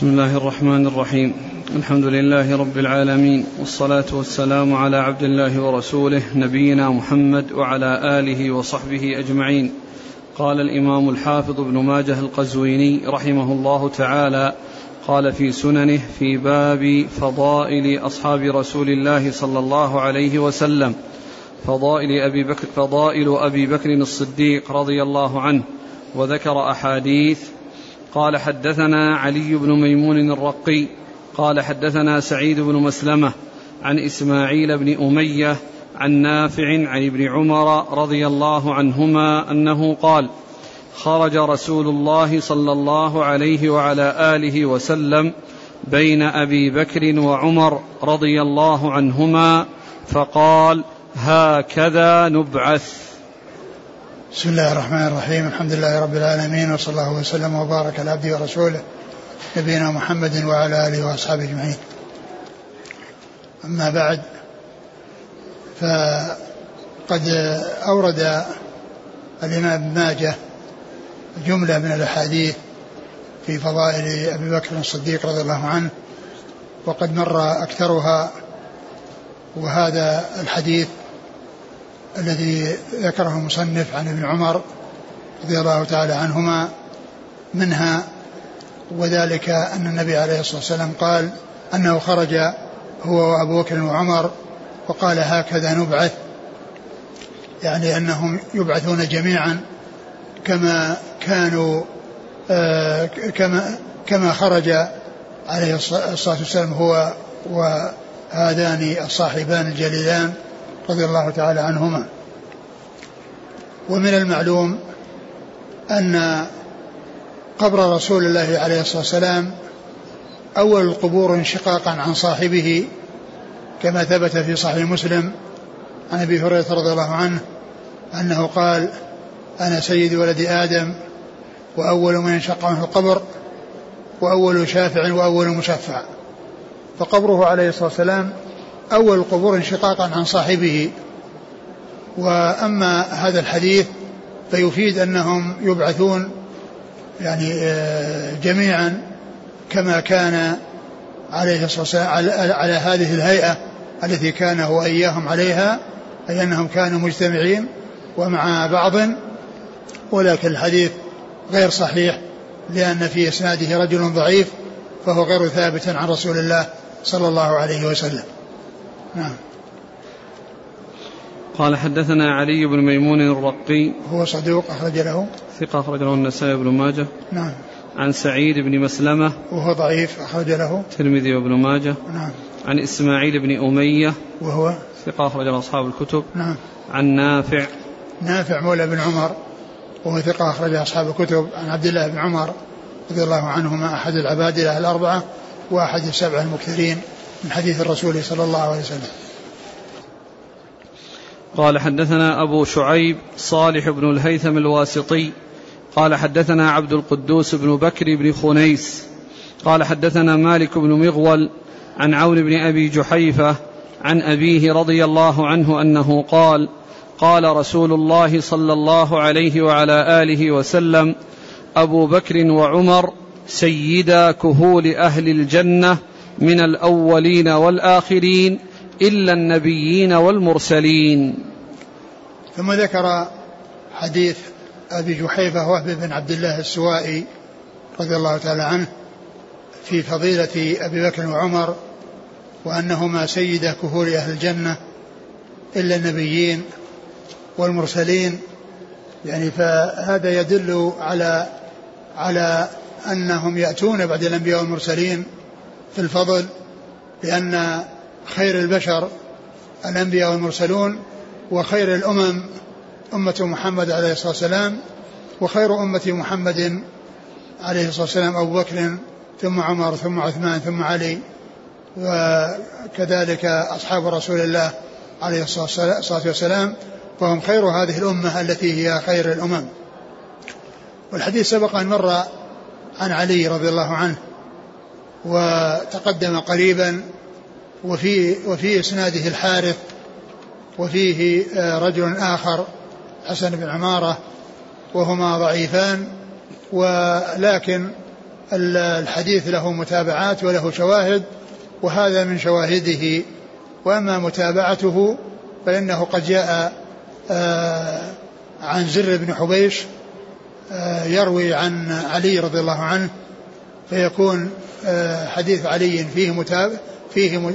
بسم الله الرحمن الرحيم. الحمد لله رب العالمين والصلاة والسلام على عبد الله ورسوله نبينا محمد وعلى آله وصحبه أجمعين. قال الإمام الحافظ ابن ماجه القزويني رحمه الله تعالى قال في سننه في باب فضائل أصحاب رسول الله صلى الله عليه وسلم فضائل أبي بكر فضائل أبي بكر الصديق رضي الله عنه وذكر أحاديث قال حدثنا علي بن ميمون الرقي قال حدثنا سعيد بن مسلمة عن إسماعيل بن أمية عن نافع عن ابن عمر رضي الله عنهما أنه قال خرج رسول الله صلى الله عليه وعلى آله وسلم بين أبي بكر وعمر رضي الله عنهما فقال هكذا نبعث. بسم الله الرحمن الرحيم. الحمد لله رب العالمين وصلى الله وسلم وبارك على عبده ورسوله نبينا محمد وعلى آله وأصحابه أجمعين. أما بعد فقد أورد الإمام ابن ماجه جملة من الأحاديث في فضائل أبي بكر الصديق رضي الله عنه وقد مر أكثرها وهذا الحديث الذي ذكره المصنف عن ابن عمر رضي الله تعالى عنهما منها وذلك أن النبي عليه الصلاة والسلام قال أنه خرج هو وأبو بكر وعمر وقال هكذا نبعث يعني أنهم يبعثون جميعا كما كانوا آه كما كما خرج عليه الصلاة والسلام هو وهذان الصاحبان الجليلان. رضي الله تعالى عنهما. ومن المعلوم أن قبر رسول الله عليه الصلاة والسلام أول القبور انشقاقا عن صاحبه كما ثبت في صحيح مسلم عن أبي هريرة رضي الله عنه أنه قال أنا سيد ولد آدم وأول من انشق عنه القبر وأول شافع وأول مشفع. فقبره عليه الصلاة والسلام أول القبور انشقاقا عن صاحبه. وأما هذا الحديث فيفيد أنهم يبعثون يعني آه، جميعا كما كان عليه الصلاة والسلام على هذه الهيئة التي كان هو إياهم عليها أي أنهم كانوا مجتمعين ومع بعض. ولكن الحديث غير صحيح لأن في إسناده رجل ضعيف فهو غير ثابت عن رسول الله صلى الله عليه وسلم. نعم. قال حدثنا علي بن ميمون الرقي. هو صدوق أخرج له. ثقة أخرج له النسائي بن ماجه. نعم. عن سعيد بن مسلمة. وهو ضعيف أخرج له. الترمذي وابن ماجه. نعم. عن إسماعيل بن أمية. وهو ثقة أخرج له أصحاب الكتب. نعم. عن نافع. نافع مولى بن عمر. وهو ثقة أخرج أصحاب الكتب. عن عبد الله بن عمر رضي الله عنهما. أحد العبادلة الأربعة. وأحد السبعة المكثرين. من حديث الرسول صلى الله عليه وسلم. قال حدثنا أبو شعيب صالح بن الهيثم الواسطي. قال حدثنا عبد القدوس بن بكر بن خنيس. قال حدثنا مالك بن مغول عن عون بن أبي جحيفة عن أبيه رضي الله عنه أنه قال قال رسول الله صلى الله عليه وعلى آله وسلم أبو بكر وعمر سيدا كهول أهل الجنة من الأولين والآخرين إلا النبيين والمرسلين. ثم ذكر حديث أبي جحيفة وهب بن عبد الله السوائي رضي الله تعالى عنه في فضيلة أبي بكر وعمر وأنهما سيدا كهول أهل الجنة إلا النبيين والمرسلين. يعني فهذا يدل على على أنهم يأتون بعد الأنبياء والمرسلين في الفضل لأن خير البشر الأنبياء والمرسلون وخير الأمم أمة محمد عليه الصلاة والسلام وخير أمة محمد عليه الصلاة والسلام أبو بكر ثم عمر ثم عثمان ثم علي وكذلك أصحاب رسول الله عليه الصلاة والسلام فهم خير هذه الأمة التي هي خير الأمم. والحديث سبق أن مر عن علي رضي الله عنه وتقدم قريبا وفي وفي إسناده الحارث وفيه آه، رجل آخر حسن بن عمارة وهما ضعيفان ولكن الحديث له متابعات وله شواهد وهذا من شواهده. وأما متابعته فإنه قد جاء آه، عن زر بن حبيش آه، يروي عن علي رضي الله عنه فيكون آه، حديث علي فيه متابع فيه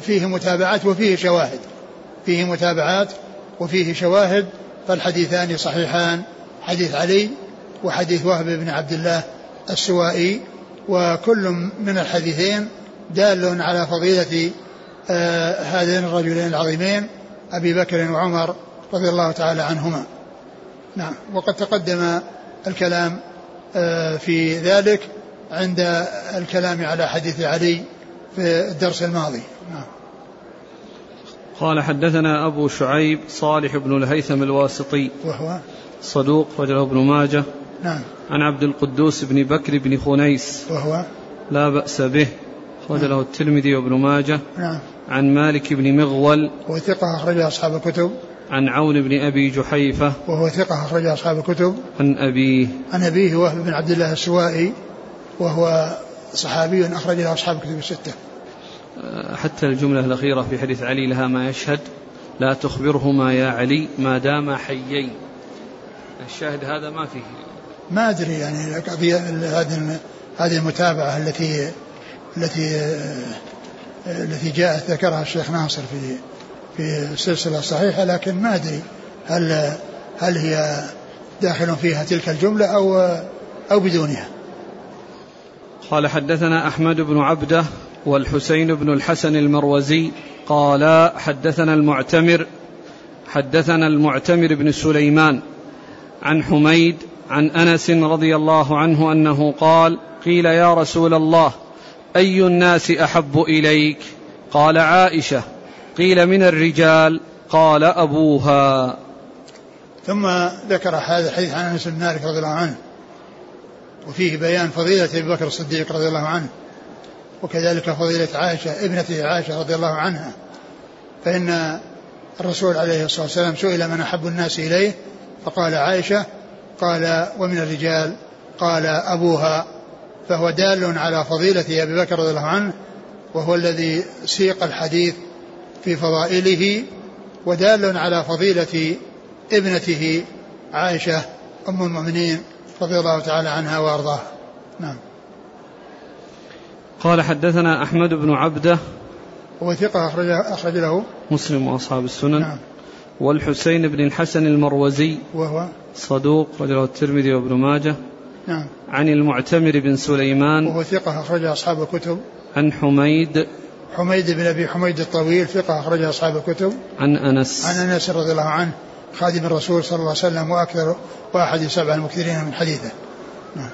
فيه متابعات وفيه شواهد. فيه متابعات وفيه شواهد فالحديثان صحيحان. حديث علي وحديث وهب بن عبد الله السوائي. وكل من الحديثين دال على فضيلة آه هذين الرجلين العظيمين أبي بكر وعمر رضي الله تعالى عنهما. نعم. وقد تقدم الكلام في ذلك عند الكلام على حديث علي في الدرس الماضي. نعم. قال حدثنا أبو شعيب صالح بن الهيثم الواسطي. وهو؟ صدوق رجله ابن ماجه. نعم. عن عبد القدوس بن بكر بن خنيس. وهو؟ لا بأس به. أخرج له الترمذي وابن ماجه. نعم. عن مالك بن مغول. وهو ثقة أخرج أصحاب الكتب. عن عون بن أبي جحيفة وهو ثقة أخرج أصحاب الكتب. عن أبيه عن أبيه وهب بن عبد الله السوائي وهو صحابي أخرج له أصحاب الكتب الستة. حتى الجملة الأخيرة في حديث علي لها ما يشهد. لا تخبرهما يا علي ما داما حيين الشاهد هذا ما فيه. ما أدري يعني قضية هذه هذه المتابعة التي التي التي جاءت ذكرها الشيخ ناصر في في السلسلة الصحيحة لكن ما أدري هل هل هي داخل فيها تلك الجملة أو أو بدونها. قال حدثنا أحمد بن عبدة والحسين بن الحسن المروزي قال حدثنا المعتمر حدثنا المعتمر بن سليمان عن حميد عن أنس رضي الله عنه أنه قال قيل يا رسول الله أي الناس أحب إليك؟ قال عائشة. قيل من الرجال قال أبوها. ثم ذكر هذا الحديث عن أنس بن مالك رضي الله عنه. وفيه بيان فضيلة أبي بكر الصديق رضي الله عنه. وكذلك فضيلة عائشة ابنته عائشة رضي الله عنها. فإن الرسول عليه الصلاة والسلام سئل من أحب الناس إليه فقال عائشة قال ومن الرجال؟ قال أبوها. فهو دال على فضيلة أبي بكر رضي الله عنه وهو الذي سيق الحديث في فضائله ودال على فضيلة ابنته عائشة أم المؤمنين رضي الله تعالى عنها وأرضاها. نعم. قال حدثنا أحمد بن عبدة هو ثقة أخرج, أخرج له. مسلم وأصحاب السنن. نعم. والحسين بن الحسن المروزي وهو؟ صدوق رجله الترمذي وابن ماجه. نعم. عن المعتمر بن سليمان وهو ثقة أخرج أصحاب الكتب. عن حميد حميد بن أبي حميد الطويل ثقة أخرج أصحاب الكتب. عن أنس. عن أنس رضي الله عنه خادم الرسول صلى الله عليه وسلم وأكثر وأحد سبع المكثرين من حديثه. نعم.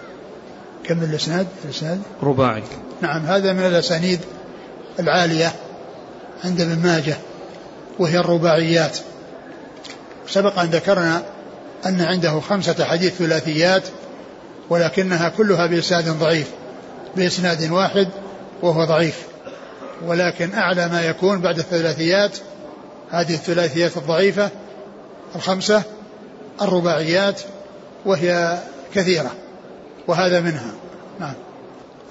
كمل الإسناد؟ الإسناد؟ رباعي. نعم هذا من الأسانيد العالية عند ابن ماجه وهي الرباعيات. سبق أن ذكرنا أن عنده خمسة حديث ثلاثيات ولكنها كلها بإسناد ضعيف بإسناد واحد وهو ضعيف. ولكن أعلى ما يكون بعد الثلاثيات هذه الثلاثيات الضعيفة الخمسة الرباعيات وهي كثيرة وهذا منها. نعم.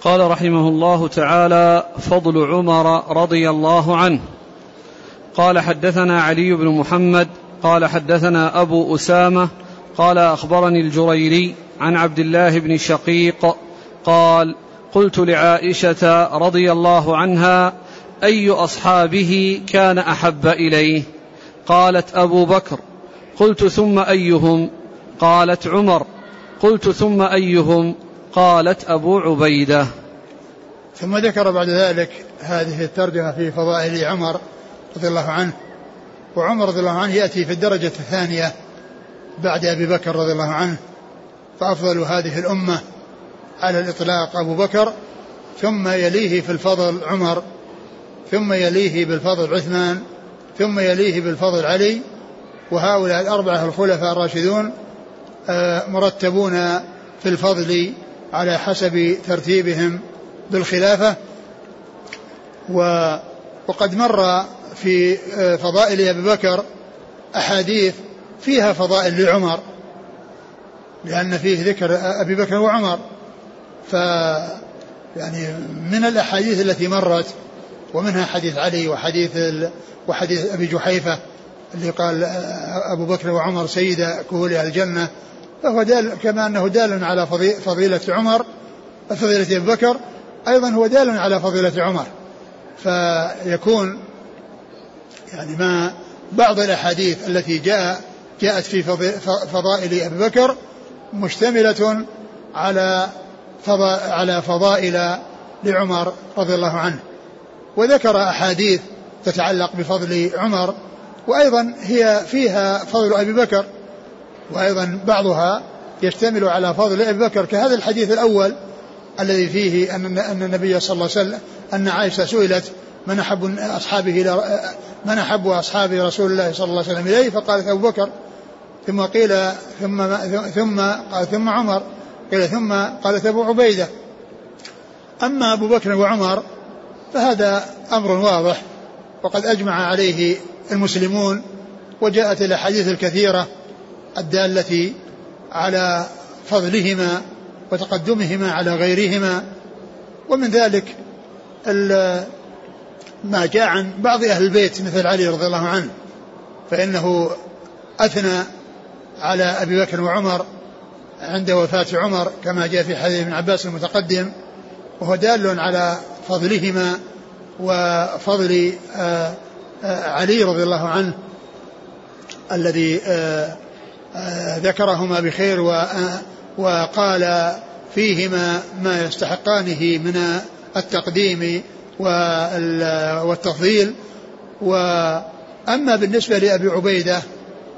قال رحمه الله تعالى فضل عمر رضي الله عنه. قال حدثنا علي بن محمد قال حدثنا أبو أسامة قال أخبرني الجريري عن عبد الله بن شقيق قال قلت لعائشة رضي الله عنها أي أصحابه كان أحب إليه؟ قالت أبو بكر. قلت ثم أيهم؟ قالت عمر. قلت ثم أيهم؟ قالت أبو عبيدة. ثم ذكر بعد ذلك هذه الترجمة في فضائل عمر رضي الله عنه. وعمر رضي الله عنه يأتي في الدرجة الثانية بعد أبي بكر رضي الله عنه. فأفضل هذه الأمة على الإطلاق أبو بكر ثم يليه في الفضل عمر. ثم يليه بالفضل عثمان ثم يليه بالفضل علي وهؤلاء الأربعة الخلفاء الراشدون آه، مرتبون في الفضل على حسب ترتيبهم بالخلافة. و وقد مر في آه، فضائل أبي بكر أحاديث فيها فضائل لعمر لأن فيه ذكر أبي بكر وعمر. ف يعني من الأحاديث التي مرت ومنها حديث علي وحديث وحديث أبي جحيفة اللي قال أبو بكر وعمر سيد كهول الجنة. فهو دال كما أنه دال على فضيلة عمر فضيلة أبي بكر. أيضا هو دال على فضيلة عمر. فيكون يعني ما بعض الأحاديث التي جاء جاءت في فضائل أبي بكر مشتملة على على فضائل لعمر رضي الله عنه. وذكر أحاديث تتعلق بفضل عمر وأيضا هي فيها فضل أبي بكر وأيضا بعضها يشتمل على فضل أبي بكر كهذا الحديث الأول الذي فيه أن أن النبي صلى الله عليه وسلم أن عائشة سئلت من أحب أصحابه من أحب أصحاب رسول الله صلى الله عليه وسلم إليه؟ فقالت أبو بكر. ثم قيل ثم ثم قال ثم عمر. قيل ثم قالت أبو عبيدة. أما أبو بكر وعمر فهذا أمر واضح وقد أجمع عليه المسلمون وجاءت الأحاديث الكثيرة الدالة على فضلهما وتقدمهما على غيرهما ومن ذلك ما جاء عن بعض أهل البيت مثل علي رضي الله عنه فإنه أثنى على أبي بكر وعمر عند وفاة عمر كما جاء في حديث ابن عباس المتقدم وهو دال على فضلهما وفضل آه، آه، علي رضي الله عنه الذي آه، ذكرهما بخير وقال فيهما ما يستحقانه من التقديم والتفضيل. وأما بالنسبة لأبي عبيدة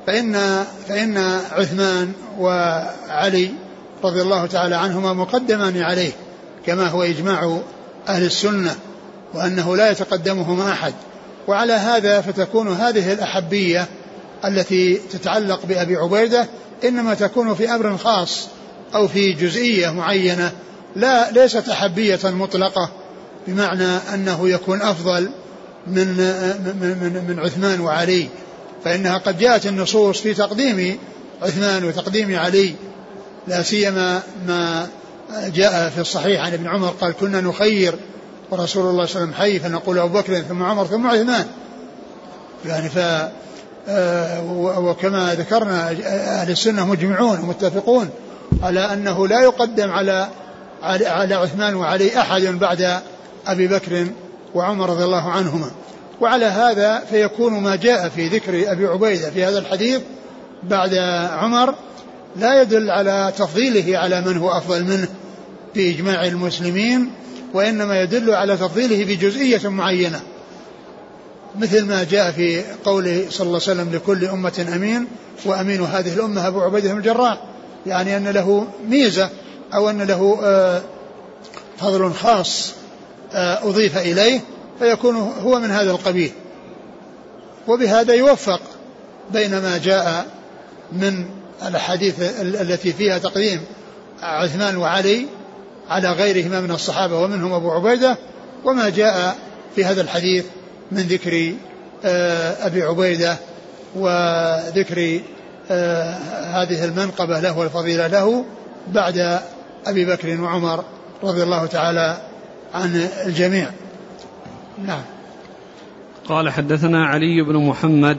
فإن فإن عثمان وعلي رضي الله تعالى عنهما مقدمان عليه كما هو إجماع أهل السنة وأنه لا يتقدمهما أحد. وعلى هذا فتكون هذه الأحبية التي تتعلق بأبي عبيدة إنما تكون في أمر خاص أو في جزئية معينة لا ليست أحبية مطلقة بمعنى أنه يكون أفضل من من من, من عثمان وعلي فإنها قد جاءت النصوص في تقديم عثمان وتقديم علي لا سيما ما جاء في الصحيح عن ابن عمر قال كنا نخير ورسول الله صلى الله عليه وسلم حي فنقول أبو بكر ثم عمر ثم عثمان. يعني ف آه، وكما ذكرنا أهل السنة مجمعون ومتفقون على أنه لا يقدم على على عثمان وعلي أحد بعد أبي بكر وعمر رضي الله عنهما. وعلى هذا فيكون ما جاء في ذكر أبي عبيدة في هذا الحديث بعد عمر لا يدل على تفضيله على من هو أفضل منه. باجماع المسلمين وإنما يدل على تفضيله بجزئية معينة مثل ما جاء في قوله صلى الله عليه وسلم لكل أمة أمين وأمين هذه الأمة أبو عبيدة بن الجراح يعني أن له ميزة أو أن له آه، فضل خاص آه، أضيف إليه فيكون هو من هذا القبيل. وبهذا يوفق بين ما جاء من الأحاديث التي فيها تقديم عثمان وعلي على غيرهما من الصحابة ومنهم أبو عبيدة وما جاء في هذا الحديث من ذكر آه، أبي عبيدة وذكر آه، هذه المنقبة له والفضيلة له بعد أبي بكر وعمر رضي الله تعالى عن الجميع. نعم. قال حدثنا علي بن محمد.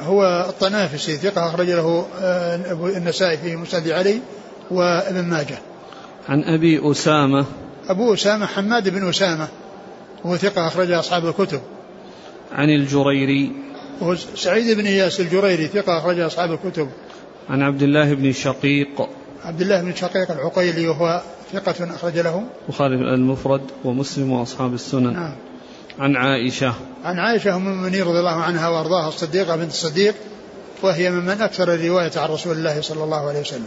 هو الطنافسي ثقة أخرج له آه، النسائي في مسند علي وابن ماجه. عن أبي أسامة. أبو أسامة حماد بن أسامة وهو ثقة أخرج أصحاب الكتب. عن الجريري. وهو سعيد بن إياس الجريري ثقة أخرج أصحاب الكتب. عن عبد الله بن شقيق. عبد الله بن شقيق العقيلي وهو ثقة أخرج له. البخاري المفرد ومسلم وأصحاب السنن. نعم. عن عائشة. عن عائشة أم المؤمنين رضي الله عنها وأرضاها الصديقة بنت الصديق وهي ممن أكثر الرواية عن رسول الله صلى الله عليه وسلم.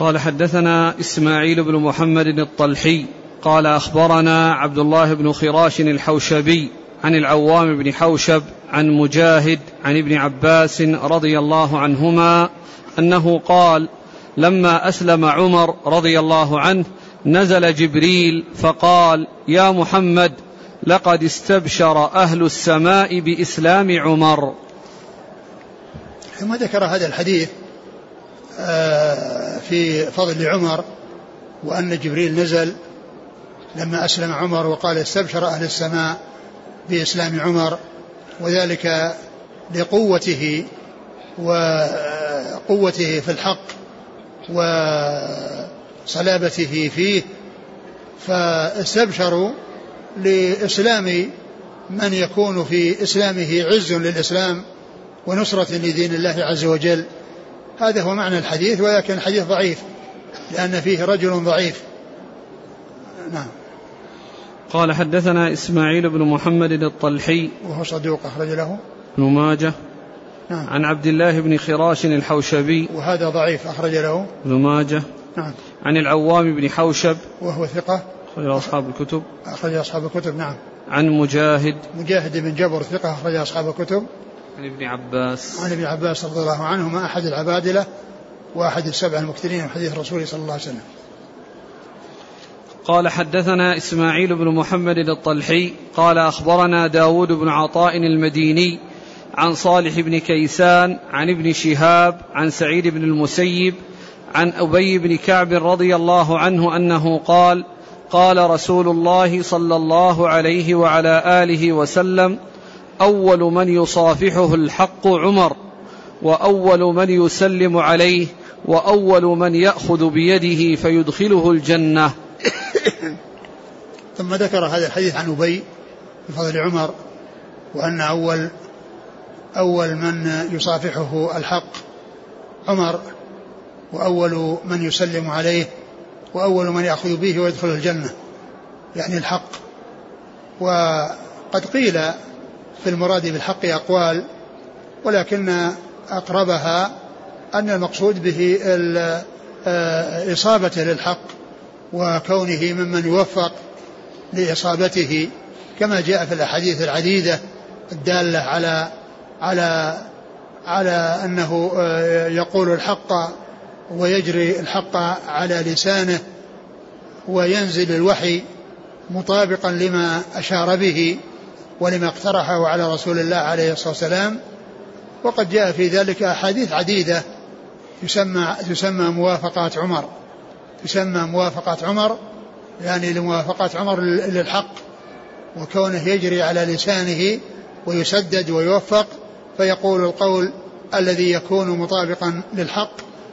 قال حدثنا إسماعيل بن محمد الطلحي قال أخبرنا عبد الله بن خراش الحوشبي عن العوام بن حوشب عن مجاهد عن ابن عباس رضي الله عنهما أنه قال لما أسلم عمر رضي الله عنه نزل جبريل فقال يا محمد لقد استبشر أهل السماء بإسلام عمر. ثم ذكر هذا الحديث في فضل عمر وأن جبريل نزل لما أسلم عمر وقال استبشر أهل السماء بإسلام عمر وذلك لقوته وقوته في الحق وصلابته فيه فاستبشروا لإسلام من يكون في إسلامه عز للإسلام ونصرة لدين الله عز وجل. هذا هو معنى الحديث ولكن الحديث ضعيف لأن فيه رجل ضعيف. نعم. قال حدثنا إسماعيل بن محمد الطلحي وهو صدوق أخرج له. ابن ماجه. نعم. عن عبد الله بن خراش الحوشبي. وهذا ضعيف أخرج له. ابن ماجه. نعم. عن العوام بن حوشب. وهو ثقة. أخرج أصحاب الكتب. أخرج أصحاب الكتب نعم. عن مجاهد. مجاهد بن جبر ثقة أخرج أصحاب الكتب. عن ابن عباس. عن ابن عباس رضي الله عنهما أحد العبادلة وأحد السبع المكثرين من حديث رسول صلى الله عليه وسلم. قال حدثنا إسماعيل بن محمد الطلحي قال أخبرنا داود بن عطاء المديني عن صالح بن كيسان عن ابن شهاب عن سعيد بن المسيب عن أبي بن كعب رضي الله عنه أنه قال قال رسول الله صلى الله عليه وعلى آله وسلم أول من يصافحه الحق عمر وأول من يسلم عليه وأول من يأخذ بيده فيدخله الجنة. ثم ذكر هذا الحديث عن أبي بفضل عمر وأن أول أول من يصافحه الحق عمر وأول من يسلم عليه وأول من يأخذ به ويدخل الجنة يعني الحق. وقد قيل في المراد بالحق أقوال ولكن أقربها أن المقصود به آه، إصابته للحق وكونه ممن يوفق لإصابته كما جاء في الأحاديث العديدة الدالة على على على أنه آه، يقول الحق ويجري الحق على لسانه وينزل الوحي مطابقا لما أشار به. ولما اقترحه على رسول الله عليه الصلاة والسلام وقد جاء في ذلك أحاديث عديدة تسمى تسمى موافقات عمر. تسمى موافقة عمر يعني لموافقة عمر للحق وكونه يجري على لسانه ويسدد ويوفق فيقول القول الذي يكون مطابقا للحق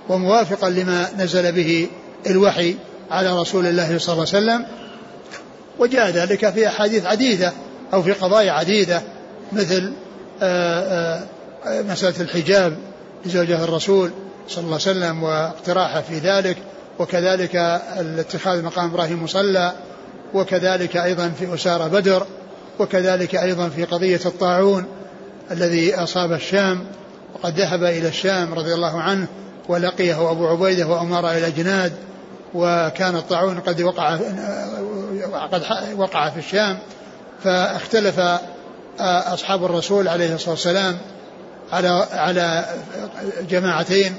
وموافقا لما نزل به الوحي على رسول الله صلى الله عليه وسلم. وجاء ذلك في أحاديث عديدة أو في قضايا عديدة مثل آآ آآ مسألة الحجاب لزوجة الرسول صلى الله عليه وسلم واقتراحه في ذلك وكذلك اتخاذ مقام إبراهيم مصلى وكذلك أيضا في اسارى بدر وكذلك أيضا في قضية الطاعون الذي أصاب الشام وقد ذهب إلى الشام رضي الله عنه ولقيه أبو عبيدة وأمر إلى جناد وكان الطاعون قد وقع قد وقع في الشام. فاختلف أصحاب الرسول عليه الصلاة والسلام على على جماعتين.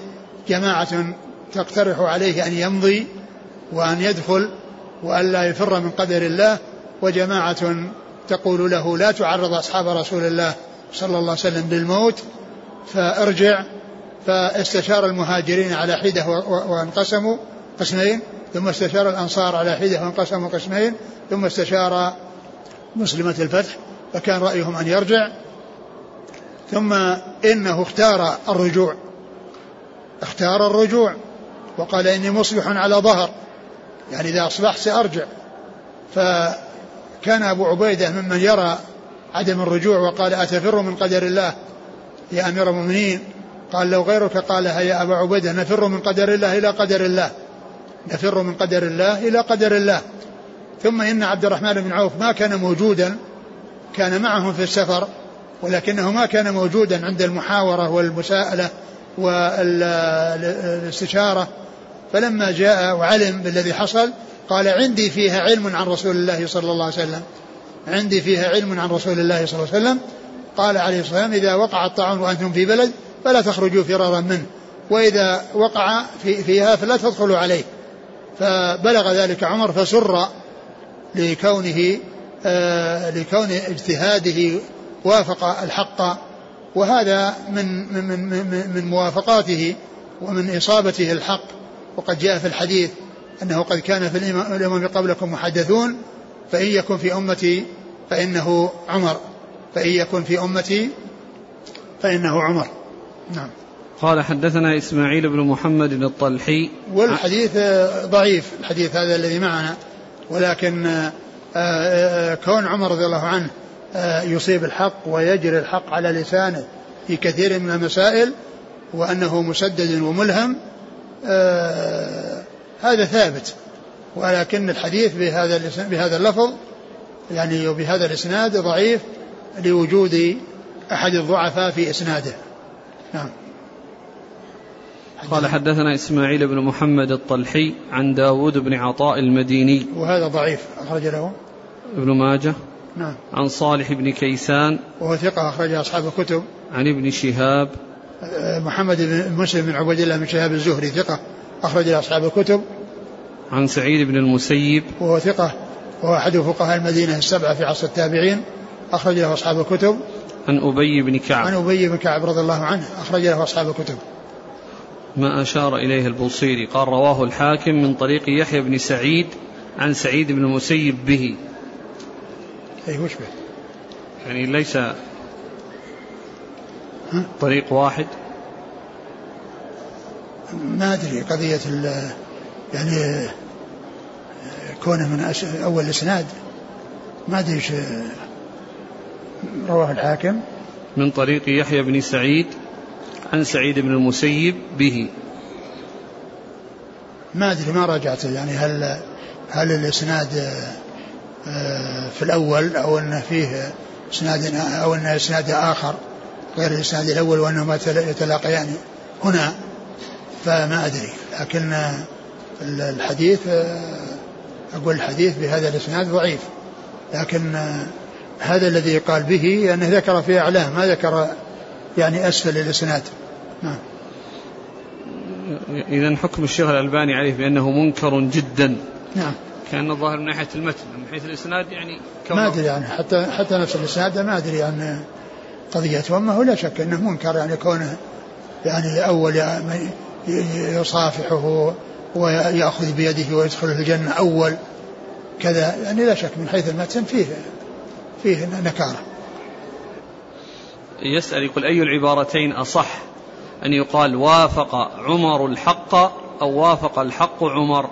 جماعة تقترح عليه أن يمضي وأن يدخل وأن لا يفر من قدر الله وجماعة تقول له لا تعرض أصحاب رسول الله صلى الله عليه وسلم للموت فارجع فاستشار المهاجرين على حدة وانقسموا قسمين ثم استشار الأنصار على حدة وانقسموا قسمين ثم استشار مسلمة الفتح فكان رأيهم أن يرجع. ثم إنه اختار الرجوع. اختار الرجوع وقال إني مصبح على ظهر يعني إذا أصبحت سأرجع. فكان أبو عبيدة ممن يرى عدم الرجوع وقال أتفر من قدر الله يا أمير المؤمنين؟ قال لو غيرك قالها يا أبا عبيدة نفر من قدر الله إلى قدر الله. نفر من قدر الله إلى قدر الله. ثم إن عبد الرحمن بن عوف ما كان موجودا كان معهم في السفر ولكنه ما كان موجودا عند المحاورة والمساءلة والاستشارة. فلما جاء وعلم بالذي حصل قال عندي فيها علم عن رسول الله صلى الله عليه وسلم. عندي فيها علم عن رسول الله صلى الله عليه وسلم. قال عليه الصلاة والسلام إذا وقع الطاعون وأنتم في بلد فلا تخرجوا فرارا منه. وإذا وقع في فيها فلا تدخلوا عليه. فبلغ ذلك عمر فسر لكونه آه لكون اجتهاده وافق الحق وهذا من من من, من موافقاته ومن إصابته الحق. وقد جاء في الحديث أنه قد كان في الأمم قبلكم محدثون فإن يكن في أمتي فإنه عمر. فإن يكن في أمتي فإنه عمر. نعم. قال حدثنا إسماعيل بن محمد بن الطلحي. والحديث ضعيف الحديث هذا الذي معنا. ولكن آه، آه، كون عمر رضي الله عنه آه، يصيب الحق ويجري الحق على لسانه في كثير من المسائل وأنه مسدد وملهم هذا ثابت ولكن الحديث بهذا بهذا اللفظ يعني وبهذا الإسناد ضعيف لوجود أحد الضعفاء في إسناده. نعم. قال حدثنا إسماعيل بن محمد الطلحي عن داود بن عطاء المديني. وهذا ضعيف أخرج له. ابن ماجه. نعم. عن صالح بن كيسان. وهو ثقة أخرج أصحاب الكتب. عن ابن شهاب. أه، محمد بن مسلم بن عبد الله بن شهاب الزهري ثقة أخرج أصحاب الكتب. عن سعيد بن المسيب. وهو ثقة وهو أحد فقهاء المدينة السبعة في عصر التابعين. أخرج له أصحاب الكتب. عن أبي بن كعب. عن أبي بن كعب رضي الله عنه أخرج له أصحاب الكتب. ما أشار إليه البوصيري. قال رواه الحاكم من طريق يحيى بن سعيد عن سعيد بن المسيب به. أي وش به؟ يعني ليس طريق واحد. ما أدري. قضية يعني كونه من أول الإسناد. ما أدري رواه الحاكم. من طريق يحيى بن سعيد عن سعيد بن المسيب به. ما أدري ما راجعته يعني هل هل الإسناد آه، في الأول أو أن فيه إسناد أو أن إسناد آخر غير الإسناد الأول وانهما يتلاقيان هنا؟ فما أدري لكن الحديث آه، أقول الحديث بهذا الإسناد ضعيف. لكن آه، هذا الذي قال به أنه ذكر في أعلام ما ذكر يعني أسفل الإسناد. نعم. إذا حكم الشيخ الألباني عليه بأنه منكر جدا. نعم. كأن الظاهر من ناحية المتن من حيث الإسناد يعني ما أدري يعني حتى حتى نفس الإسناد ما أدري عن قضيته أما هو لا شك أنه منكر يعني كونه يعني أول يصافحه ويأخذ بيده ويدخله الجنة أول كذا يعني لا شك من حيث المتن فيه فيه نكارة. يسأل يقول أي العبارتين أصح؟ أن يقال وافق عمر الحق أو وافق الحق عمر.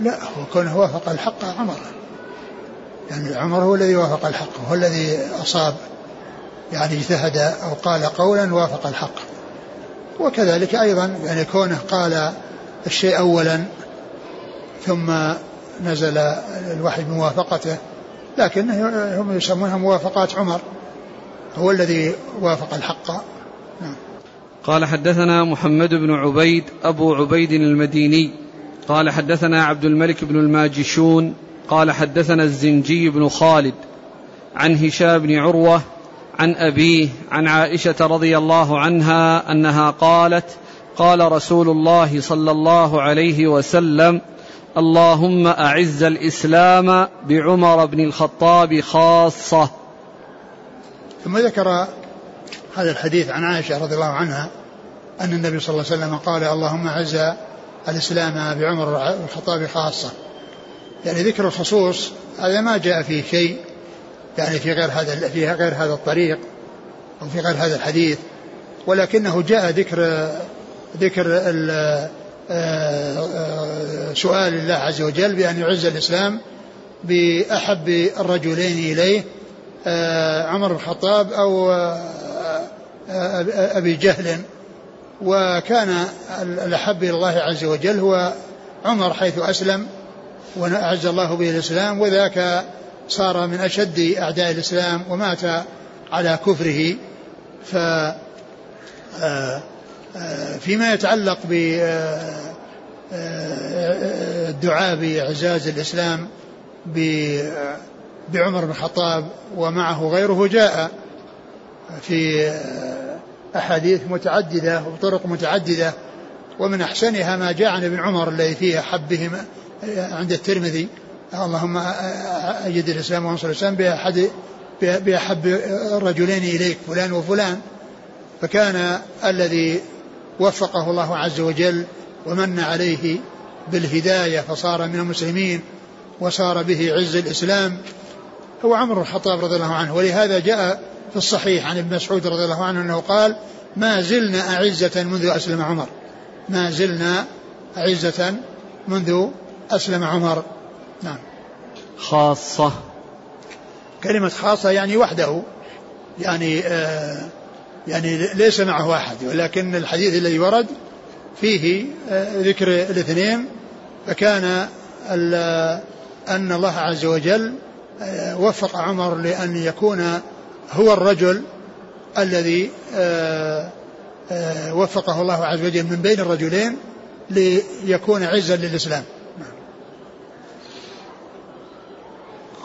لا هو كونه وافق الحق عمر. يعني عمر هو الذي وافق الحق هو الذي أصاب يعني اجتهد أو قال قولا وافق الحق. وكذلك أيضا يعني كونه قال الشيء أولا ثم نزل الوحي بموافقته لكن هم يسمونها موافقات عمر. هو الذي وافق الحق. نعم. قال حدثنا محمد بن عبيد أبو عبيد المديني. قال حدثنا عبد الملك بن الماجشون. قال حدثنا الزنجي بن خالد عن هشام بن عروة عن أبيه عن عائشة رضي الله عنها أنها قالت قال رسول الله صلى الله عليه وسلم اللهم أعز الإسلام بعمر بن الخطاب خاصة. ثم ذكر هذا الحديث عن عائشة رضي الله عنها أن النبي صلى الله عليه وسلم قال اللهم أعز الإسلام بعمر الخطاب خاصة. يعني ذكر الخصوص هذا ما جاء فيه شيء يعني في غير هذا في غير هذا الطريق أو في غير هذا الحديث. ولكنه جاء ذكر ذكر سؤال الله عز وجل بأن يعز الإسلام بأحب الرجلين إليه عمر بن الخطاب أو آه، أبي جهل. وكان الأحب إلى الله عز وجل هو عمر حيث أسلم وأعز الله به الإسلام وذاك صار من أشد أعداء الإسلام ومات على كفره. ف فيما يتعلق بالدعاء بإعزاز الإسلام بعمر بن الخطاب ومعه غيره جاء في أحاديث متعددة وطرق متعددة ومن أحسنها ما جاء عن ابن عمر الذي فيه أحبهم عند الترمذي. اللهم أجد الإسلام وانصر الإسلام بأحد بأحب الرجلين إليك فلان وفلان. فكان الذي وفقه الله عز وجل ومن عليه بالهداية فصار من المسلمين وصار به عز الإسلام. هو عمر بن الخطاب رضي الله عنه ولهذا جاء في الصحيح عن ابن مسعود رضي الله عنه أنه قال ما زلنا أعزة منذ أسلم عمر. ما زلنا أعزة منذ أسلم عمر. نعم. خاصة. كلمة خاصة يعني وحده يعني آه يعني ليس معه أحد ولكن الحديث الذي ورد فيه آه ذكر الاثنين فكان أن الله عز وجل آه وفق عمر لأن يكون هو الرجل الذي آه آه وفقه الله عز وجل من بين الرجلين ليكون عزا للإسلام.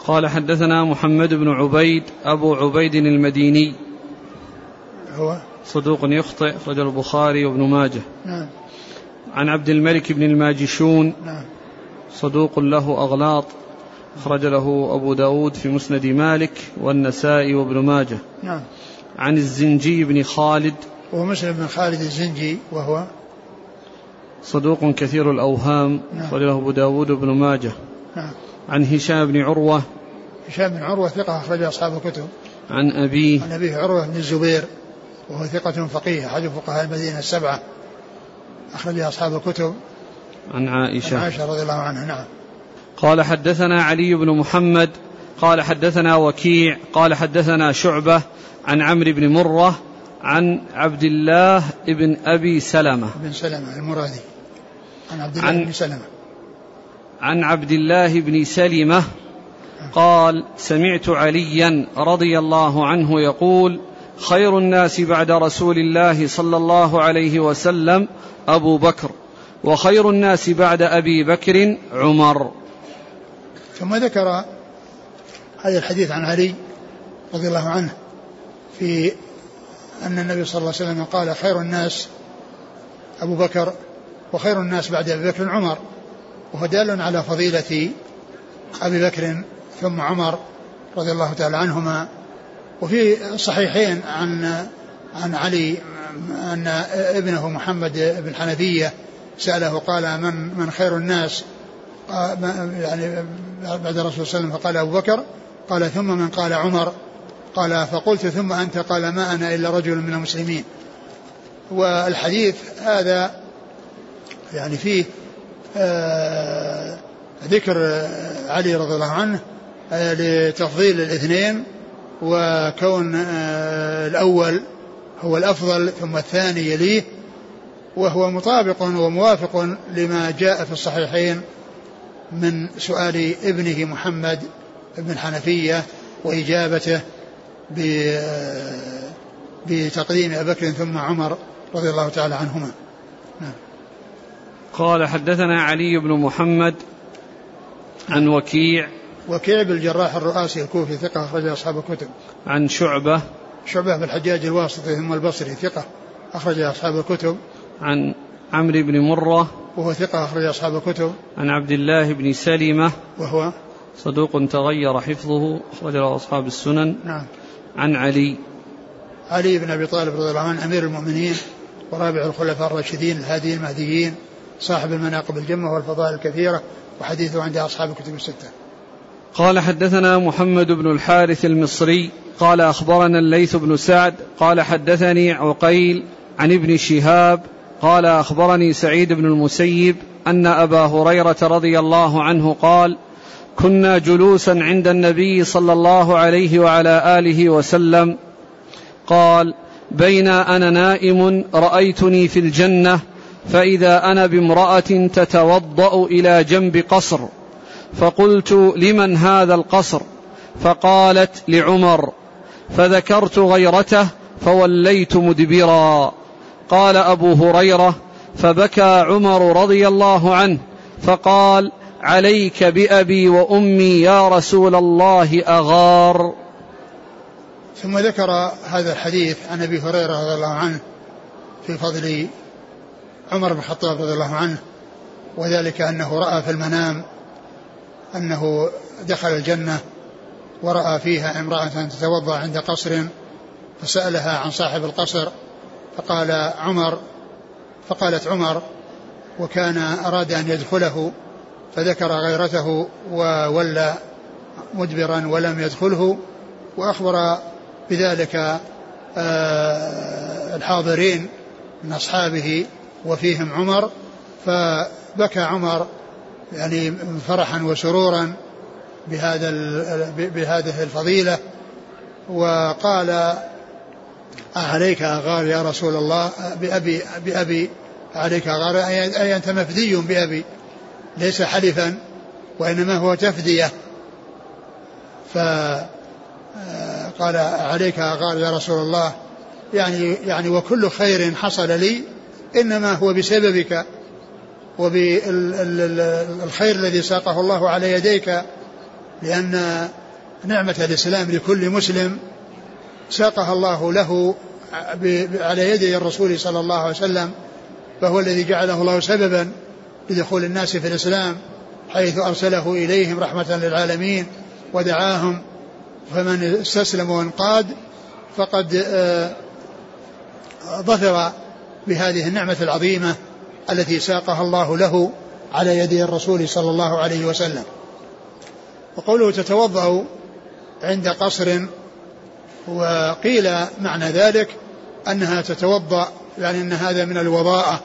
قال حدثنا محمد بن عبيد أبو عبيد المديني. هو؟ صدوق يخطئ رجل البخاري وابن ماجه. نعم. عن عبد الملك بن الماجشون. نعم. صدوق له أغلاط. أخرج له أبو داود في مسند مالك والنسائي وابن ماجه. نعم. عن الزنجي بن خالد. وهو مسلم بن خالد الزنجي وهو صدوق كثير الأوهام. نعم. أخرج له أبو داود وابن ماجه. نعم. عن هشام بن عروة. هشام بن عروة ثقة أخرج أصحاب الكتب. عن أبيه عن أبيه عروة بن الزبير وهو ثقة فقيه أحد فقهاء المدينة السبعة. أخرج أصحاب الكتب. عن عن عائشة عائشة رضي الله عنها. نعم. قال حدثنا علي بن محمد قال حدثنا وكيع قال حدثنا شعبة عن عمرو بن مرة عن عبد الله بن أبي سلمة. بن سلمة المرادي. عن عبد الله عن- بن سلمة. عن عبد الله بن سلمة قال سمعت عليا رضي الله عنه يقول خير الناس بعد رسول الله صلى الله عليه وسلم أبو بكر وخير الناس بعد أبي بكر عمر. ثم ذكر هذا الحديث عن علي رضي الله عنه في أن النبي صلى الله عليه وسلم قال خير الناس أبو بكر وخير الناس بعد أبي بكر عمر وهو دال على فضيلة أبي بكر ثم عمر رضي الله تعالى عنهما. وفي الصحيحين عن عن علي أن ابنه محمد بن حنفية سأله قال من من خير الناس؟ يعني بعد الرسول صلى الله عليه وسلم فقال أبو بكر قال ثم من قال عمر قال فقلت ثم أنت؟ قال ما أنا إلا رجل من المسلمين. والحديث هذا يعني فيه آه، ذكر آه، علي رضي الله عنه آه، لتفضيل الاثنين وكون الأول هو الأفضل ثم الثاني يليه وهو مطابق وموافق لما جاء في الصحيحين. من سؤال ابنه محمد بن حنفية وإجابته بتقديم أبي بكر ثم عمر رضي الله تعالى عنهما. قال حدثنا علي بن محمد عن وكيع وكيع بالجراح الرؤاسي الكوفي ثقة أخرج أصحاب الكتب. عن شعبة شعبة بن الحجاج الواسطي ثم البصري ثقة أخرج أصحاب الكتب. عن عمرو بن مرة وهو ثقة أخرج أصحاب الكتب. عن عبد الله بن سلمة وهو صدوق تغير حفظه أخرج له أصحاب السنن. نعم. عن علي. علي بن أبي طالب رضي الله عنه أمير المؤمنين ورابع الخلفاء الراشدين الهاديين المهديين صاحب المناقب الجمة والفضائل الكثيرة وحديثه عند أصحاب الكتب الستة. قال حدثنا محمد بن الحارث المصري قال أخبرنا الليث بن سعد قال حدثني عقيل عن ابن شهاب قال أخبرني سعيد بن المسيب أن أبا هريرة رضي الله عنه قال كنا جلوسا عند النبي صلى الله عليه وعلى آله وسلم. قال بين أنا نائم رأيتني في الجنة فإذا أنا بامرأة تتوضأ إلى جنب قصر. فقلت لمن هذا القصر؟ فقالت لعمر. فذكرت غيرته فوليت مدبرا. قال أبو هريرة فبكى عمر رضي الله عنه فقال عليك بأبي وأمي يا رسول الله أغار. ثم ذكر هذا الحديث عن أبي هريرة رضي الله عنه في فضل عمر بن الخطاب رضي الله عنه وذلك أنه رأى في المنام أنه دخل الجنة ورأى فيها امرأة تتوضأ عند قصر فسألها عن صاحب القصر فقال عمر فقالت عمر وكان أراد أن يدخله فذكر غيرته وولى مدبرا ولم يدخله وأخبر بذلك آه، الحاضرين من أصحابه وفيهم عمر فبكى عمر يعني فرحا وسرورا بهذا بهذه الفضيلة وقال عليك أغار يا رسول الله بأبي بأبي عليك أغار أي أنت مفدي بأبي ليس حلفا وإنما هو تفدية. فقال عليك أغار يا رسول الله يعني يعني وكل خير حصل لي إنما هو بسببك وبالخير الذي ساقه الله على يديك لأن نعمة الإسلام لكل مسلم ساقها الله له على يدي الرسول صلى الله عليه وسلم فهو الذي جعله الله سببا لدخول الناس في الإسلام حيث أرسله إليهم رحمة للعالمين ودعاهم فمن استسلم وانقاد فقد آه، ظفر بهذه النعمة العظيمة التي ساقها الله له على يدي الرسول صلى الله عليه وسلم. وقوله تتوضأ عند قصر وقيل معنى ذلك أنها تتوضأ يعني أن هذا من الوضاءة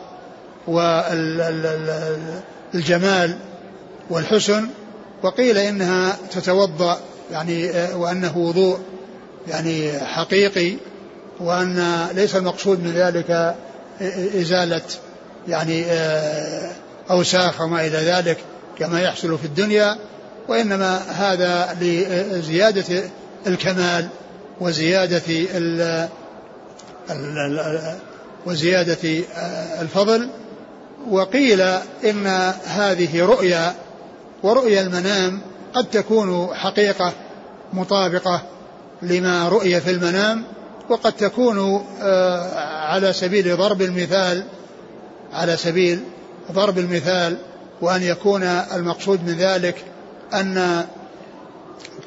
والجمال والحسن وقيل إنها تتوضأ يعني وأنه وضوء يعني حقيقي وأن ليس المقصود من ذلك إزالة يعني أوساخ وما إلى ذلك كما يحصل في الدنيا وإنما هذا لزيادة الكمال وزيادة ال وزيادة الفضل وقيل إن هذه رؤيا ورؤيا المنام قد تكون حقيقة مطابقة لما رؤي في المنام وقد تكون آه، على سبيل ضرب المثال على سبيل ضرب المثال وأن يكون المقصود من ذلك أن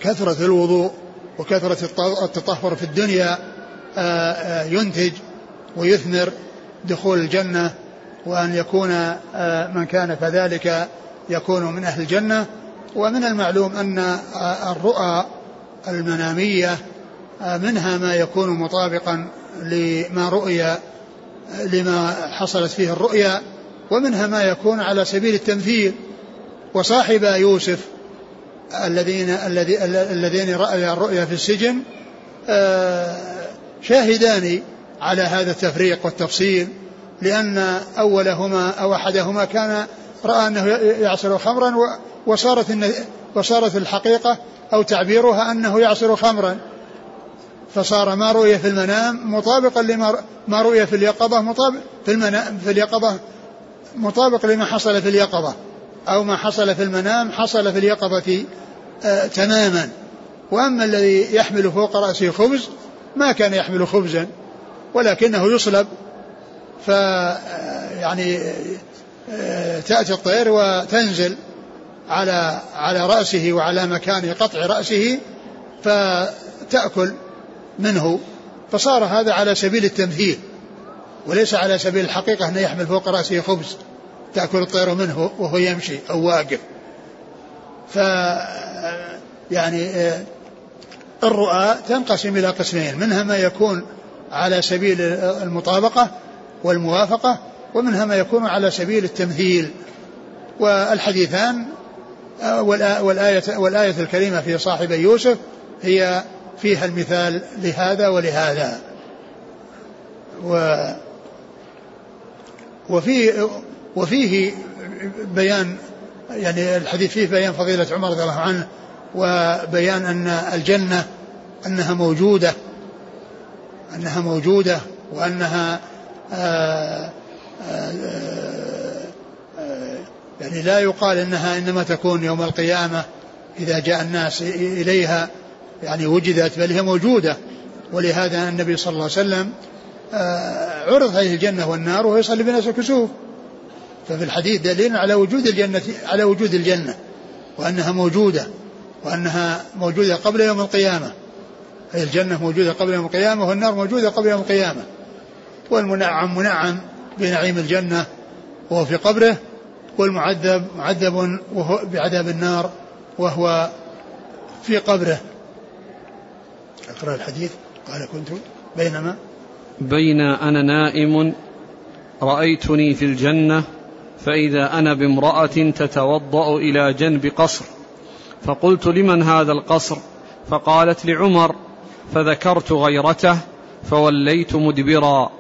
كثرة الوضوء وكثرة التطهر في الدنيا آه، آه، ينتج ويثمر دخول الجنة وأن يكون آه، من كان كذلك يكون من أهل الجنة. ومن المعلوم أن الرؤى المنامية منها ما يكون مطابقا لما رؤي لما حصلت فيه الرؤيا ومنها ما يكون على سبيل التمثيل. وصاحب يوسف الذين الذين رأيا الرؤيا في السجن آه، شاهدان على هذا التفريق والتفصيل لأن أولهما أو أحدهما كان رأى أنه يعصر خمرا وصارت وصارت الحقيقة أو تعبيرها أنه يعصر خمرا. فصار ما رؤي في المنام مطابقا لما ما رؤي في اليقظة مطابق في المنام في اليقظة مطابق لما حصل في اليقظة. أو ما حصل في المنام حصل في اليقظة آه تماما. وأما الذي يحمل فوق رأسه خبز ما كان يحمل خبزا ولكنه يصلب. ف آه، يعني آه تأتي الطير وتنزل على على رأسه وعلى مكان قطع رأسه فتأكل منه. فصار هذا على سبيل التمثيل وليس على سبيل الحقيقة أنه يحمل فوق رأسه خبز. تأكل الطير منه وهو يمشي أو واقف. ف يعني آه، الرؤى تنقسم إلى قسمين منها ما يكون على سبيل المطابقة والموافقة ومنها ما يكون على سبيل التمثيل. والحديثان آه، والآية, والآية الكريمة في صاحب يوسف هي فيها المثال لهذا ولهذا. و وفي وفيه بيان يعني الحديث فيه بيان فضيلة عمر رضي الله عنه وبيان أن الجنة أنها موجودة أنها موجودة وأنها آآ آآ آآ يعني لا يقال إنها إنما تكون يوم القيامة إذا جاء الناس إليها يعني وجدت بل هي موجودة. ولهذا النبي صلى الله عليه وسلم عرض عليه الجنة والنار وهو يصلي بالناس الكسوف. ففي الحديث دليل على وجود الجنة على وجود الجنة وأنها موجودة وأنها موجودة قبل يوم القيامة. الجنة موجودة قبل يوم القيامة والنار موجودة قبل يوم القيامة. والمنعم منعم بنعيم الجنة وهو في قبره والمعذب معذب وهو بعذاب النار وهو في قبره. أقرأ الحديث. قال كنت بينما. بين أنا نائم رأيتني في الجنة فإذا أنا بامرأة تتوضأ إلى جنب قصر فقلت لمن هذا القصر؟ فقالت لعمر فذكرت غيرته فوليت مدبرا.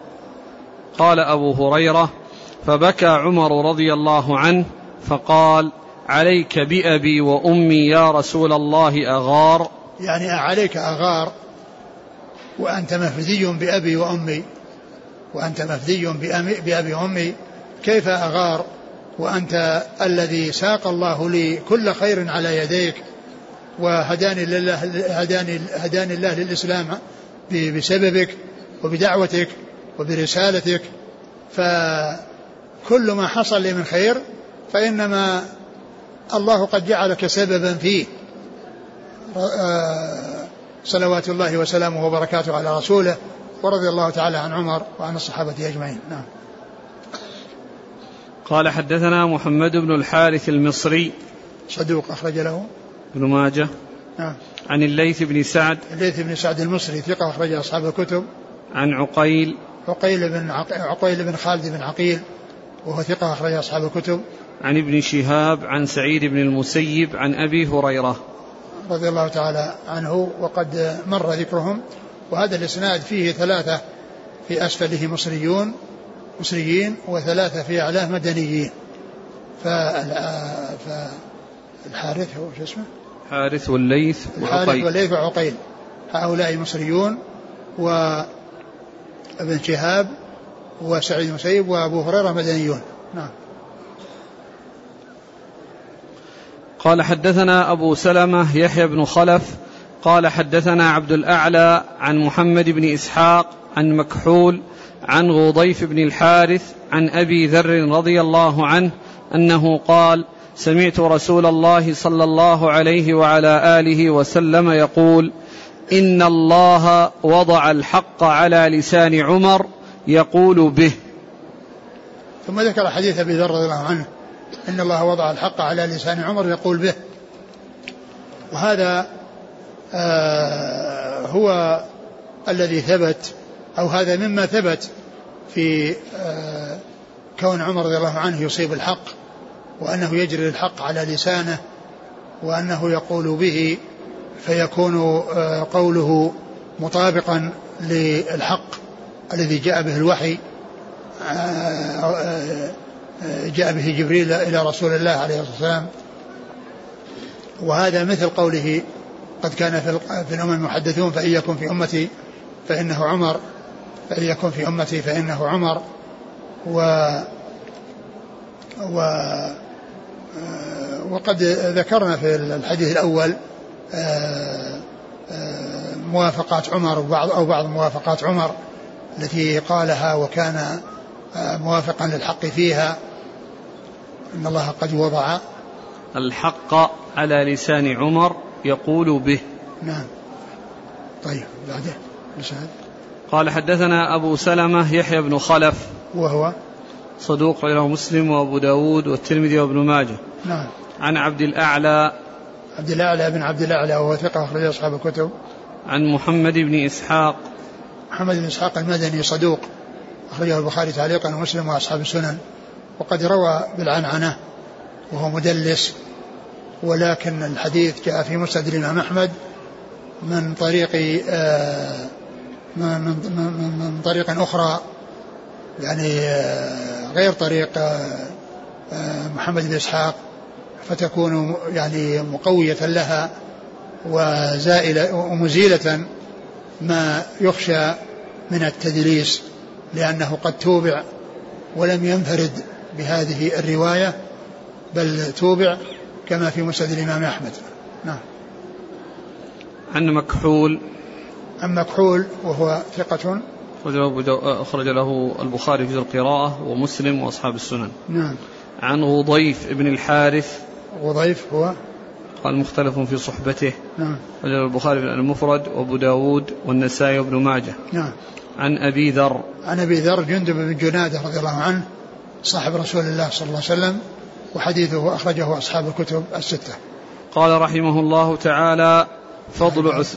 قال أبو هريرة فبكى عمر رضي الله عنه فقال عليك بأبي وأمي يا رسول الله أغار؟ يعني عليك أغار وأنت مفدي بأبي وأمي وأنت مفدي بأبي وأمي كيف أغار وأنت الذي ساق الله لي كل خير على يديك وهداني لله هداني هداني الله للإسلام بسببك وبدعوتك وبرسالتك. فكل ما حصل لي من خير فإنما الله قد جعلك سببا فيه. آه، صلوات الله وسلامه وبركاته على رسوله ورضي الله تعالى عن عمر وعن الصحابة أجمعين. نعم. قال حدثنا محمد بن الحارث المصري. صدوق أخرج له. ابن ماجه. نعم. عن الليث بن سعد. الليث بن سعد المصري ثقة أخرج أصحاب الكتب. عن عقيل. عقيل بن عقيل بن خالد بن عقيل وهو ثقة أخرج أصحاب الكتب. عن ابن شهاب عن سعيد بن المسيب عن أبي هريرة. رضي الله تعالى عنه وقد مر ذكرهم. وهذا الإسناد فيه ثلاثة في أسفله مصريون. مصريين وثلاثة في أعلاه مدنيين. فالحارث هو شو اسمه؟ الحارث والليث الحارث والليث وعقيل. هؤلاء مصريون وابن شهاب وسعيد المسيب وأبو هريرة مدنيون. نعم. قال حدثنا أبو سلمة يحيى بن خلف قال حدثنا عبد الأعلى عن محمد بن إسحاق عن مكحول عن غضيف بن الحارث عن أبي ذر رضي الله عنه أنه قال سمعت رسول الله صلى الله عليه وعلى آله وسلم يقول إن الله وضع الحق على لسان عمر يقول به. ثم ذكر حديث أبي ذر رضي الله عنه إن الله وضع الحق على لسان عمر يقول به. وهذا آه هو الذي ثبت أو هذا مما ثبت في آه كون عمر رضي الله عنه يصيب الحق وأنه يجري الحق على لسانه وأنه يقول به فيكون آه، قوله مطابقا للحق الذي جاء به الوحي آه، جاء به جبريل إلى رسول الله عليه الصلاة والسلام. وهذا مثل قوله قد كان في الأمم المحدثون فإن يكن في أمتي فإنه عمر. يكن في أمتي فإنه عمر و و آه، وقد ذكرنا في الحديث الأول آه، آه، موافقات عمر وبعض أو بعض موافقات عمر التي قالها وكان موافقا للحق فيها. إن الله قد وضع الحق على لسان عمر يقول به. نعم. طيب بعده. قال حدثنا أبو سلمة يحيى بن خلف. وهو صدوق له مسلم وأبو داود والترمذي وابن ماجه. نعم. عن عبد الأعلى. عبد الأعلى بن عبد الأعلى وهو ثقة أخرج أصحاب الكتب. عن محمد بن إسحاق. محمد بن إسحاق المدني صدوق أخرجه البخاري تعليقا ومسلم وأصحاب السنن. وقد روى بالعنعنة وهو مدلس. ولكن الحديث جاء في مسند الإمام أحمد من طريق آه من, من, من, طريق أخرى يعني آه، غير طريق آه، آه، محمد بن إسحاق فتكون يعني مقوية لها وزائلة ومزيلة ما يخشى من التدليس لأنه قد توبع ولم ينفرد بهذه الرواية بل توبع كما في مسند الإمام أحمد. نعم. عن مكحول عن مكحول وهو ثقة؟ أخرج له البخاري في القراءة ومسلم وأصحاب السنن. نعم. عن غضيف بن الحارث. غضيف هو؟ قال مختلف في صحبته. نعم. أخرج البخاري في المفرد وأبو داود والنسائي وابن ماجه. نعم. عن أبي ذر. عن أبي ذر جندب بن جنادة رضي الله عنه صاحب رسول الله صلى الله عليه وسلم وحديثه أخرجه أصحاب الكتب الستة. قال رحمه الله تعالى فضل عث